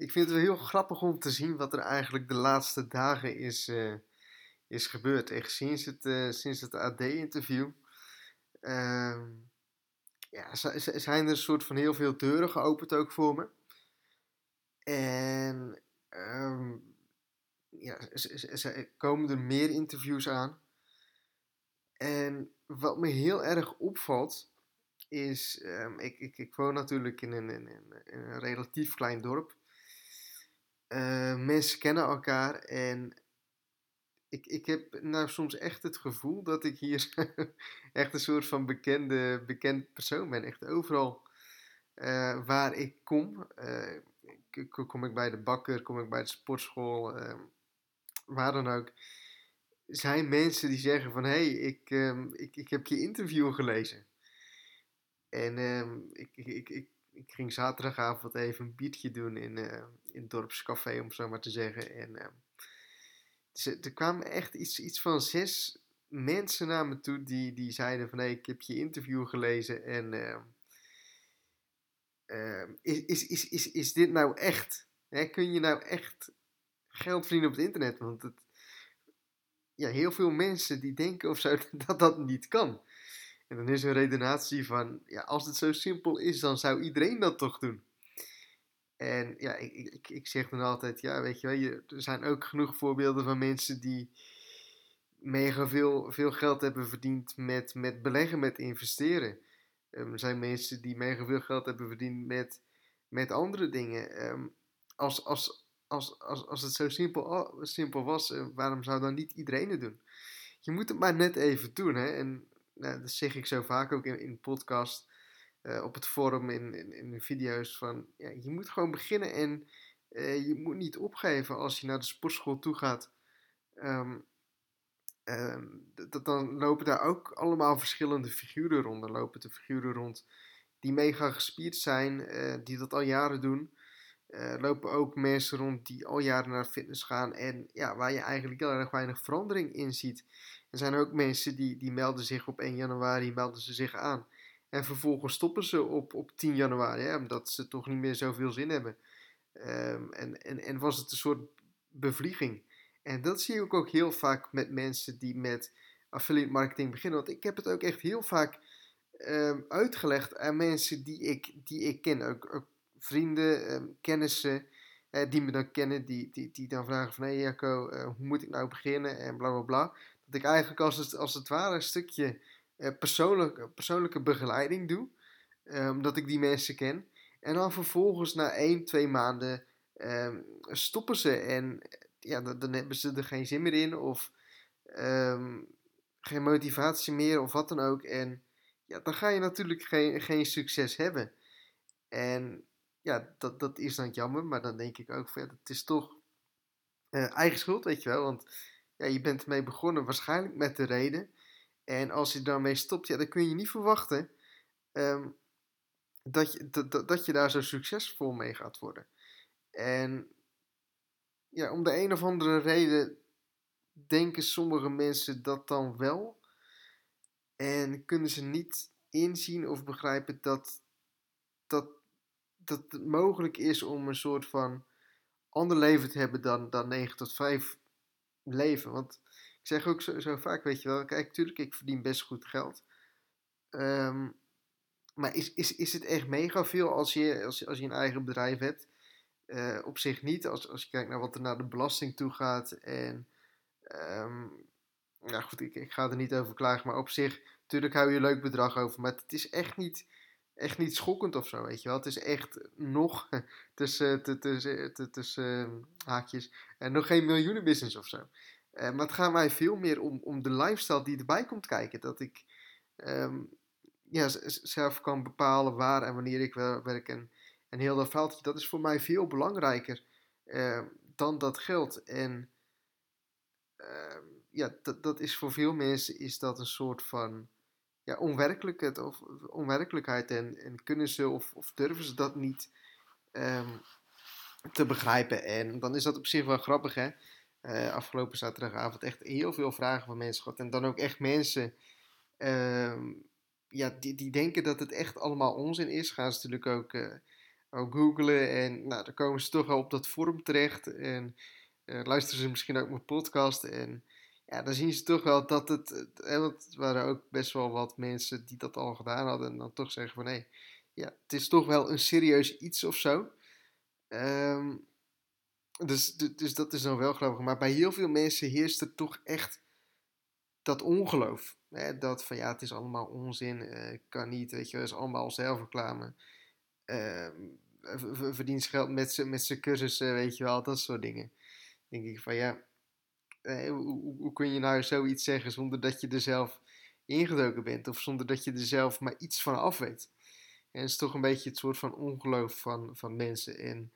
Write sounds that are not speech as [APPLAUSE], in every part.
ik vind het wel heel grappig om te zien wat er eigenlijk de laatste dagen is, uh, is gebeurd. Echt sinds het, uh, sinds het AD-interview. Uh, ja, zijn er een soort van heel veel deuren geopend ook voor me. En um, ja, komen er meer interviews aan. En wat me heel erg opvalt, is, um, ik, ik, ik woon natuurlijk in een, in, in een relatief klein dorp. Uh, mensen kennen elkaar en ik, ik heb nou soms echt het gevoel dat ik hier [LAUGHS] echt een soort van bekende, bekend persoon ben. Echt overal uh, waar ik kom, uh, kom ik bij de bakker, kom ik bij de sportschool, waar dan ook zijn mensen die zeggen van... hé, hey, ik, um, ik, ik heb je interview gelezen. En um, ik, ik, ik, ik ging zaterdagavond even een biertje doen in, uh, in het dorpscafé, om zo maar te zeggen. En uh, dus, er kwamen echt iets, iets van zes mensen naar me toe die, die zeiden van... hey, ik heb je interview gelezen en... Uh, is, is, is, is, is dit nou echt? Hè, kun je nou echt geld verdienen op het internet? Want het, ja, heel veel mensen die denken of zo [LAUGHS] dat dat niet kan. En dan is een redenatie van, ja, als het zo simpel is, dan zou iedereen dat toch doen. En ja, ik, ik, ik zeg dan altijd, ja, weet je wel, er zijn ook genoeg voorbeelden van mensen die mega veel, veel geld hebben verdiend met, met beleggen, met investeren. Um, er zijn mensen die mega veel geld hebben verdiend met, met andere dingen. Um, als, als, als, als, als het zo simpel, simpel was, eh, waarom zou dan niet iedereen het doen? Je moet het maar net even doen. Hè? En nou, dat zeg ik zo vaak ook in, in podcast, uh, op het forum, in, in, in de video's. Van, ja, je moet gewoon beginnen en uh, je moet niet opgeven als je naar de sportschool toe gaat. Um, um, dan lopen daar ook allemaal verschillende figuren rond. Dan lopen de figuren rond die mega gespierd zijn, uh, die dat al jaren doen. Uh, lopen ook mensen rond die al jaren naar fitness gaan en ja, waar je eigenlijk heel erg weinig verandering in ziet. Er zijn ook mensen die, die melden zich op 1 januari, melden ze zich aan. En vervolgens stoppen ze op, op 10 januari, hè, omdat ze toch niet meer zoveel zin hebben. Um, en, en, en was het een soort bevlieging. En dat zie ik ook heel vaak met mensen die met affiliate marketing beginnen. Want ik heb het ook echt heel vaak um, uitgelegd aan mensen die ik, die ik ken. Ook, vrienden, um, kennissen uh, die me dan kennen, die, die, die dan vragen van hé hey Jacco, uh, hoe moet ik nou beginnen en bla bla bla. Dat ik eigenlijk als het, als het ware een stukje uh, persoonlijke, persoonlijke begeleiding doe, um, dat ik die mensen ken. En dan vervolgens na 1, 2 maanden um, stoppen ze en ja, dan, hebben ze er geen zin meer in of geen motivatie meer of wat dan ook. En ja, dan ga je natuurlijk geen, geen succes hebben. En ja, dat, dat is dan jammer. Maar dan denk ik ook van, ja, het is toch eigen schuld, weet je wel. Want ja, je bent ermee begonnen, waarschijnlijk met de reden. En als je daarmee stopt, ja, dan kun je niet verwachten um, dat, je, dat, dat je daar zo succesvol mee gaat worden. En ja, om de een of andere reden denken sommige mensen dat dan wel. En kunnen ze niet inzien of begrijpen dat, dat dat het mogelijk is om een soort van ander leven te hebben dan, dan 9 tot 5 leven. Want ik zeg ook zo, zo vaak, weet je wel, kijk, natuurlijk, ik verdien best goed geld. Um, maar is, is, is het echt mega veel als je, als als je een eigen bedrijf hebt? Uh, op zich niet, als, als je kijkt naar wat er naar de belasting toe gaat. En, um, nou goed, ik, ik ga er niet over klagen, maar op zich, natuurlijk hou je een leuk bedrag over. Maar het is echt niet echt niet schokkend of zo, weet je wel. Het is echt nog [LAUGHS] tussen, tussen, tussen ehm, haakjes en nog geen miljoenenbusiness of zo. Maar het gaat mij veel meer om, om de lifestyle die erbij komt kijken. Dat ik um, ja, zelf kan bepalen waar en wanneer ik werk. En, en heel dat veldje, dat is voor mij veel belangrijker dan dat geld. En uh, ja, dat, dat is voor veel mensen is dat een soort van onwerkelijkheid, of, onwerkelijkheid en, en kunnen ze of, of durven ze dat niet um, te begrijpen. En dan is dat op zich wel grappig, hè. Uh, afgelopen zaterdagavond echt heel veel vragen van mensen gehad. En dan ook echt mensen um, ja, die, die denken dat het echt allemaal onzin is. Gaan ze natuurlijk ook uh, ook googlen en nou, dan komen ze toch al op dat forum terecht en uh, luisteren ze misschien ook mijn podcast en ja, dan zien ze toch wel dat het, want het waren ook best wel wat mensen die dat al gedaan hadden en dan toch zeggen van hé, ja, het is toch wel een serieus iets of zo. Ehm, dus, dus dat is dan wel grappig. Maar bij heel veel mensen heerst er toch echt dat ongeloof. Hè? Dat van ja, het is allemaal onzin, uh, kan niet, weet je, het is allemaal zelfreclame. Uh, verdient geld met zijn cursussen, weet je wel, dat soort dingen. denk ik van ja, eh, hoe, kun je nou zoiets zeggen zonder dat je er zelf ingedoken bent of zonder dat je er zelf maar iets van af weet. En het is toch een beetje het soort van ongeloof van, van mensen. En,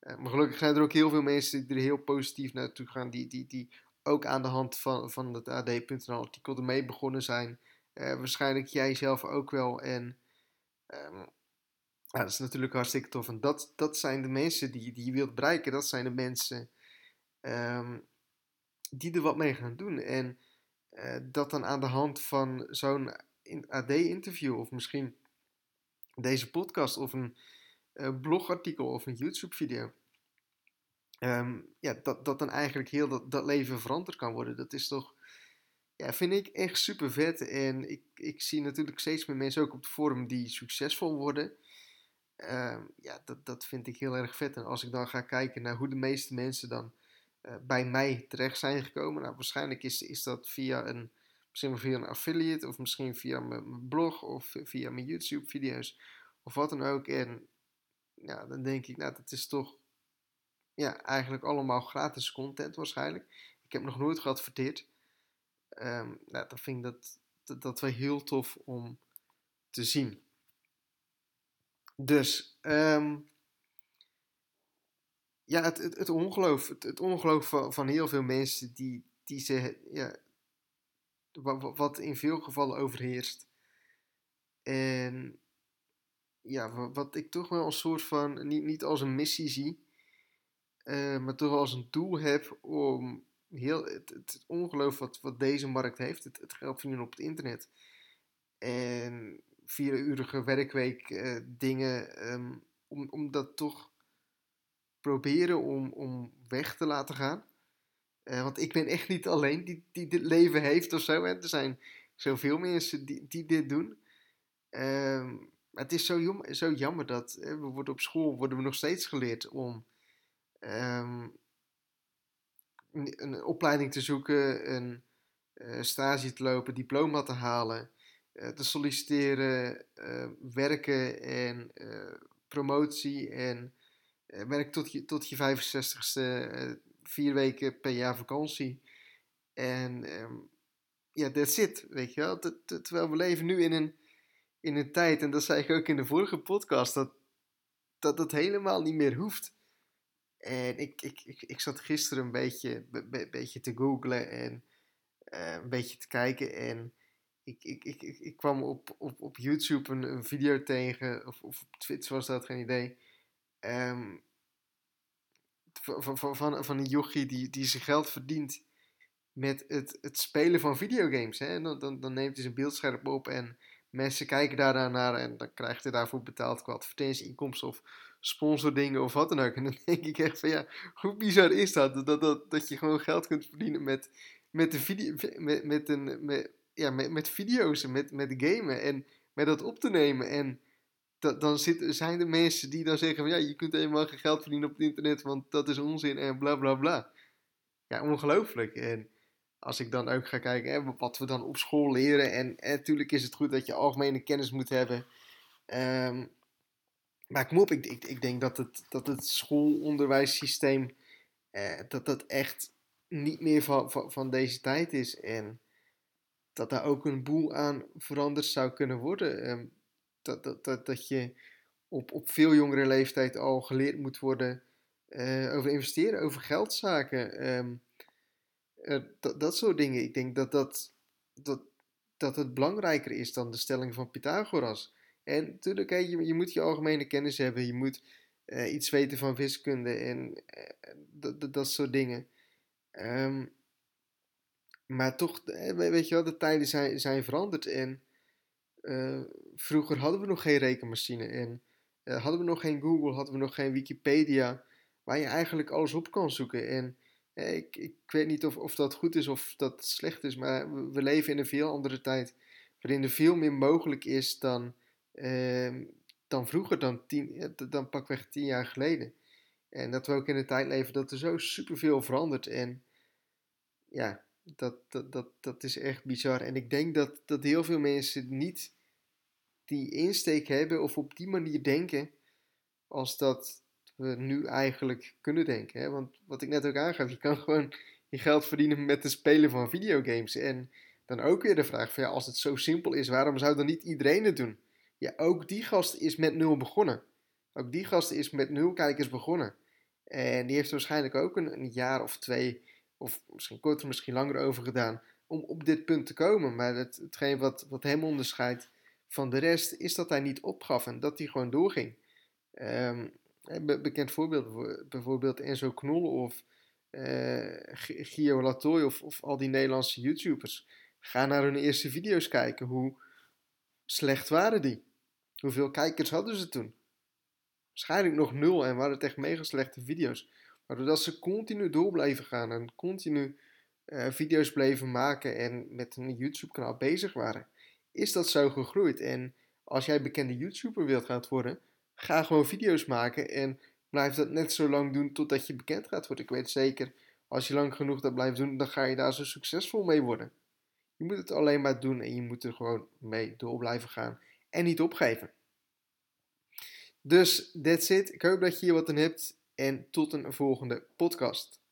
uh, maar gelukkig zijn er ook heel veel mensen die er heel positief naartoe gaan, die, die, die ook aan de hand van, van het AD.nl artikel ermee begonnen zijn. Uh, waarschijnlijk jij zelf ook wel. En um, ja, dat is natuurlijk hartstikke tof. En dat, dat zijn de mensen die, die je wilt bereiken. Dat zijn de mensen um, die er wat mee gaan doen. En uh, dat dan aan de hand van zo'n AD-interview of misschien deze podcast of een uh, blogartikel of een YouTube-video. Um, ja, dat, dat dan eigenlijk heel dat, leven veranderd kan worden. Dat is toch, ja, vind ik echt super vet. En ik, ik zie natuurlijk steeds meer mensen ook op de forum die succesvol worden. Um, ja, dat, dat vind ik heel erg vet. En als ik dan ga kijken naar hoe de meeste mensen dan uh, bij mij terecht zijn gekomen. Nou, waarschijnlijk is, is dat via een, misschien via een affiliate of misschien via mijn blog of via mijn YouTube video's of wat dan ook. En ja, dan denk ik, nou, dat is toch ja, eigenlijk allemaal gratis content waarschijnlijk. Ik heb nog nooit geadverteerd. Um, nou, dan vind ik dat, dat, dat wel heel tof om te zien. Dus, um, ja, het, het, ongeloof, het, ongeloof van, van heel veel mensen die, die ze, ja, wat, in veel gevallen overheerst. En ja, wat ik toch wel een soort van, niet, niet als een missie zie, uh, maar toch als een doel heb om heel het, ongeloof wat, wat deze markt heeft, het, geld verdienen op het internet. En vierurige werkweek uh, dingen, um, om, om dat toch proberen om, om weg te laten gaan. Uh, want ik ben echt niet alleen die, die dit leven heeft of zo. Hè. Er zijn zoveel mensen die, die dit doen. Uh, het is zo, zo jammer dat hè, we worden op school worden we nog steeds geleerd om um, een opleiding te zoeken, een uh, stage te lopen, diploma te halen, uh, te solliciteren, werken en promotie en werk tot je, tot je 65ste, vier weken per jaar vakantie. En um, ja, that's it, weet je wel. Terwijl we leven nu in een, in een tijd, en dat zei ik ook in de vorige podcast, dat dat, dat helemaal niet meer hoeft. En ik, ik, ik, ik zat gisteren een beetje, be, beetje te googlen en uh, een beetje te kijken. En ik, ik, ik, ik, ik kwam op, op, op YouTube een, een video tegen, of, of op Twitter was dat, geen idee. Van, van, van, van een jochie die, die zijn geld verdient met het, het spelen van videogames. Hè? Dan, dan, dan neemt hij zijn beeldscherm op en mensen kijken daar naar en dan krijgt hij daarvoor betaald qua advertentieinkomsten of sponsordingen of wat dan ook. En dan [LAUGHS] denk ik echt van ja, hoe bizar is dat? Dat, dat, dat je gewoon geld kunt verdienen met, met, de video, met, met, een, met, ja, met, met video's en met, met gamen en met dat op te nemen. En dan zijn er mensen die dan zeggen van ja, je kunt helemaal geen geld verdienen op het internet, want dat is onzin en bla bla bla. Ja, ongelooflijk. En als ik dan ook ga kijken hè, wat we dan op school leren. En, natuurlijk is het goed dat je algemene kennis moet hebben. Um, maar kom op, ik, ik, ik denk dat het, dat het schoolonderwijssysteem eh, dat dat echt niet meer van, van, deze tijd is. En dat daar ook een boel aan veranderd zou kunnen worden. Um, dat, dat, dat, dat je op, op veel jongere leeftijd al geleerd moet worden uh, over investeren, over geldzaken. Um, uh, dat, dat soort dingen. Ik denk dat, dat, dat, dat het belangrijker is dan de stelling van Pythagoras. En natuurlijk, je, je moet je algemene kennis hebben. Je moet uh, iets weten van wiskunde en dat, soort dingen. Um, maar toch, weet je wel, de tijden zijn, zijn veranderd. En uh, vroeger hadden we nog geen rekenmachine. En eh, hadden we nog geen Google, hadden we nog geen Wikipedia, waar je eigenlijk alles op kan zoeken. En eh, ik, ik weet niet of, of dat goed is of dat slecht is, maar we, we leven in een veel andere tijd, waarin er veel meer mogelijk is dan, ehm, dan vroeger, dan, tien, dan pakweg tien jaar geleden. En dat we ook in een tijd leven dat er zo superveel verandert. En ja, dat, dat, dat, dat is echt bizar. En ik denk dat, dat heel veel mensen niet die insteek hebben of op die manier denken als dat we nu eigenlijk kunnen denken. Hè? Want wat ik net ook aangaf, je kan [LAUGHS] gewoon je geld verdienen met het spelen van videogames. En dan ook weer de vraag van ja, als het zo simpel is, waarom zou dan niet iedereen het doen? Ja, ook die gast is met nul begonnen. Ook die gast is met nul kijkers begonnen. En die heeft waarschijnlijk ook een, een jaar of twee, of misschien korter, misschien langer over gedaan, om op dit punt te komen. Maar het, hetgeen wat, wat hem onderscheidt van de rest, is dat hij niet opgaf en dat hij gewoon doorging. Um, bekend voorbeeld, bijvoorbeeld Enzo Knol of uh, Gio Latoy of, of al die Nederlandse YouTubers. Ga naar hun eerste video's kijken. Hoe slecht waren die? Hoeveel kijkers hadden ze toen? Waarschijnlijk nog nul en waren het echt mega slechte video's. Maar doordat ze continu door bleven gaan en continu uh, video's bleven maken en met een YouTube kanaal bezig waren, is dat zo gegroeid. En als jij bekende YouTuber wilt gaan worden, ga gewoon video's maken en blijf dat net zo lang doen totdat je bekend gaat worden. Ik weet zeker, als je lang genoeg dat blijft doen, dan ga je daar zo succesvol mee worden. Je moet het alleen maar doen en je moet er gewoon mee door blijven gaan en niet opgeven. Dus that's it. Ik hoop dat je hier wat aan hebt en tot een volgende podcast.